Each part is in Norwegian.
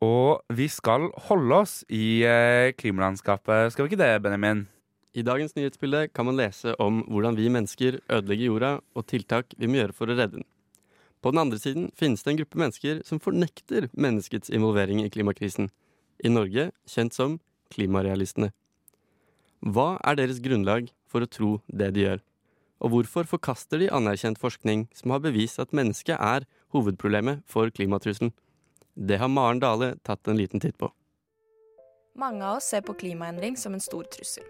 Og vi skal holde oss i eh, klimalandskapet, skal vi ikke det, Benjamin? I dagens nyhetsbilde kan man lese om hvordan vi mennesker ødelegger jorda, og tiltak vi må gjøre for å redde den. På den andre siden finnes det en gruppe mennesker som fornekter menneskets involvering i klimakrisen. I Norge kjent som klimarealistene. Hva er deres grunnlag for å tro det de gjør? Og hvorfor forkaster de anerkjent forskning som har bevist at mennesket er hovedproblemet for klimatrusselen? Det har Maren Dale tatt en liten titt på. Mange av oss ser på klimaendring som en stor trussel.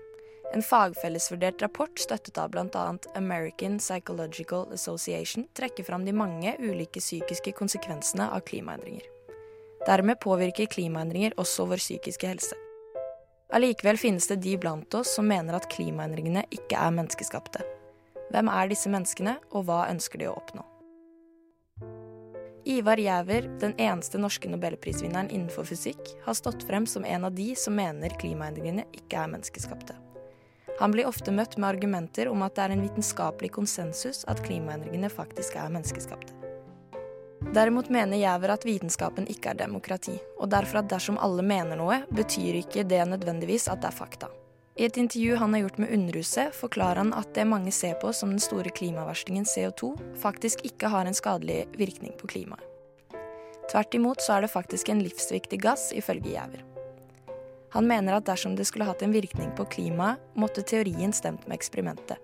En fagfellesvurdert rapport støttet av bl.a. American Psychological Association trekker fram de mange ulike psykiske konsekvensene av klimaendringer. Dermed påvirker klimaendringer også vår psykiske helse. Allikevel finnes det de blant oss som mener at klimaendringene ikke er menneskeskapte. Hvem er disse menneskene, og hva ønsker de å oppnå? Ivar Giæver, den eneste norske nobelprisvinneren innenfor fysikk, har stått frem som en av de som mener klimaendringene ikke er menneskeskapte. Han blir ofte møtt med argumenter om at det er en vitenskapelig konsensus at klimaendringene faktisk er menneskeskapte. Derimot mener Giæver at vitenskapen ikke er demokrati, og derfor at dersom alle mener noe, betyr ikke det nødvendigvis at det er fakta. I et intervju han har gjort med Underhuset, forklarer han at det mange ser på som den store klimaverstingen CO2, faktisk ikke har en skadelig virkning på klimaet. Tvert imot så er det faktisk en livsviktig gass, ifølge Giæver. Han mener at dersom det skulle hatt en virkning på klimaet, måtte teorien stemt med eksperimentet.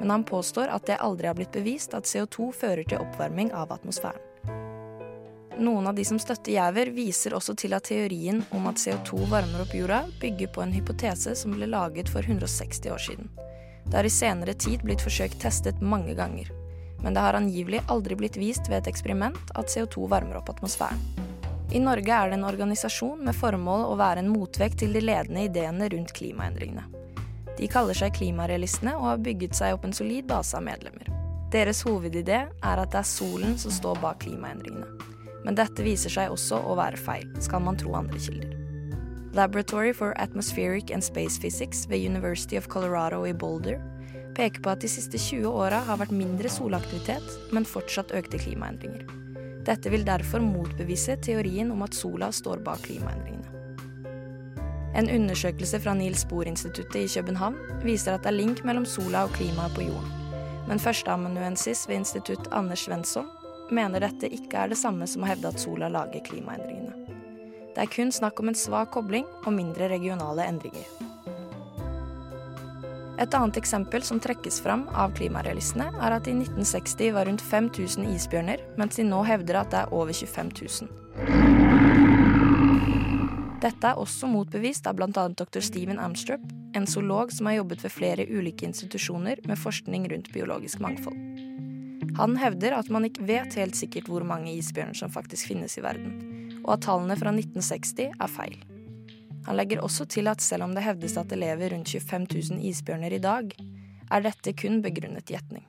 Men han påstår at det aldri har blitt bevist at CO2 fører til oppvarming av atmosfæren. Noen av de som støtter Giæver, viser også til at teorien om at CO2 varmer opp jorda, bygger på en hypotese som ble laget for 160 år siden. Det har i senere tid blitt forsøkt testet mange ganger. Men det har angivelig aldri blitt vist ved et eksperiment at CO2 varmer opp atmosfæren. I Norge er det en organisasjon med formål å være en motvekt til de ledende ideene rundt klimaendringene. De kaller seg Klimarealistene og har bygget seg opp en solid base av medlemmer. Deres hovedidé er at det er solen som står bak klimaendringene. Men dette viser seg også å være feil, skal man tro andre kilder. Laboratory for Atmospheric and Space Physics ved University of Colorado i Boulder peker på at de siste 20 åra har vært mindre solaktivitet, men fortsatt økte klimaendringer. Dette vil derfor motbevise teorien om at sola står bak klimaendringene. En undersøkelse fra Niels Bohr-instituttet i København viser at det er link mellom sola og klimaet på jorden. Men førsteamanuensis ved institutt Anders Svensson mener dette ikke er det samme som å hevde at sola lager klimaendringene. Det er kun snakk om en svak kobling og mindre regionale endringer. Et annet eksempel som trekkes fram av klimarealistene, er at i 1960 var rundt 5000 isbjørner, mens de nå hevder at det er over 25 000. Dette er også motbevist av bl.a. dr. Steven Amstrup, en zoolog som har jobbet ved flere ulike institusjoner med forskning rundt biologisk mangfold. Han hevder at man ikke vet helt sikkert hvor mange isbjørner som faktisk finnes i verden, og at tallene fra 1960 er feil. Han legger også til at selv om det hevdes at det lever rundt 25 000 isbjørner i dag, er dette kun begrunnet gjetning.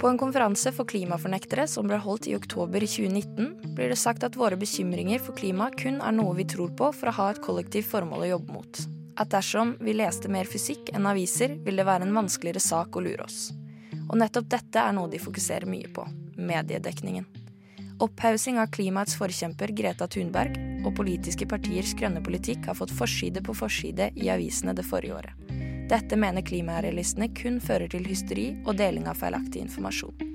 På en konferanse for klimafornektere som ble holdt i oktober 2019, blir det sagt at våre bekymringer for klima kun er noe vi tror på for å ha et kollektivt formål å jobbe mot. At dersom vi leste mer fysikk enn aviser, vil det være en vanskeligere sak å lure oss. Og nettopp dette er noe de fokuserer mye på mediedekningen. Opphaussing av klimaets forkjemper Greta Thunberg og politiske partiers grønne politikk har fått forside på forside i avisene det forrige året. Dette mener klimarealistene kun fører til hysteri og deling av feilaktig informasjon.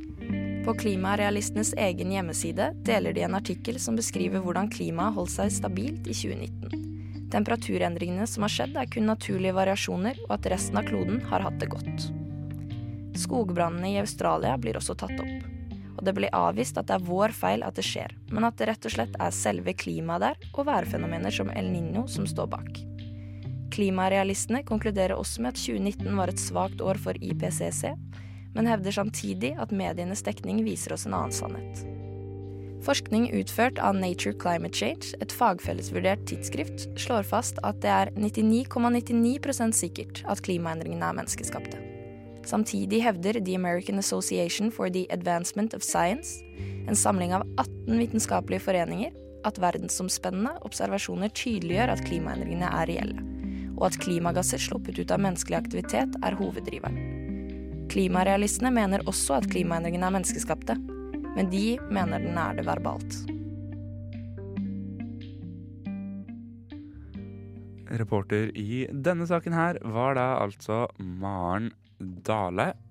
På klimarealistenes egen hjemmeside deler de en artikkel som beskriver hvordan klimaet holdt seg stabilt i 2019. Temperaturendringene som har skjedd, er kun naturlige variasjoner, og at resten av kloden har hatt det godt. Skogbrannene i Australia blir også tatt opp og det blir avvist at det er vår feil at det skjer, men at det rett og slett er selve klimaet der og værfenomener som El Niño som står bak. Klimarealistene konkluderer også med at 2019 var et svakt år for IPCC, men hevder samtidig at medienes dekning viser oss en annen sannhet. Forskning utført av Nature Climate Change, et fagfellesvurdert tidsskrift, slår fast at det er 99,99 ,99 sikkert at klimaendringene er menneskeskapte. Samtidig hevder The American Association for the Advancement of Science, en samling av 18 vitenskapelige foreninger, at verdensomspennende observasjoner tydeliggjør at klimaendringene er reelle, og at klimagasser sluppet ut av menneskelig aktivitet er hoveddriveren. Klimarealistene mener også at klimaendringene er menneskeskapte, men de mener den er det verbalt. Reporter i denne saken her var da altså Maren Dale.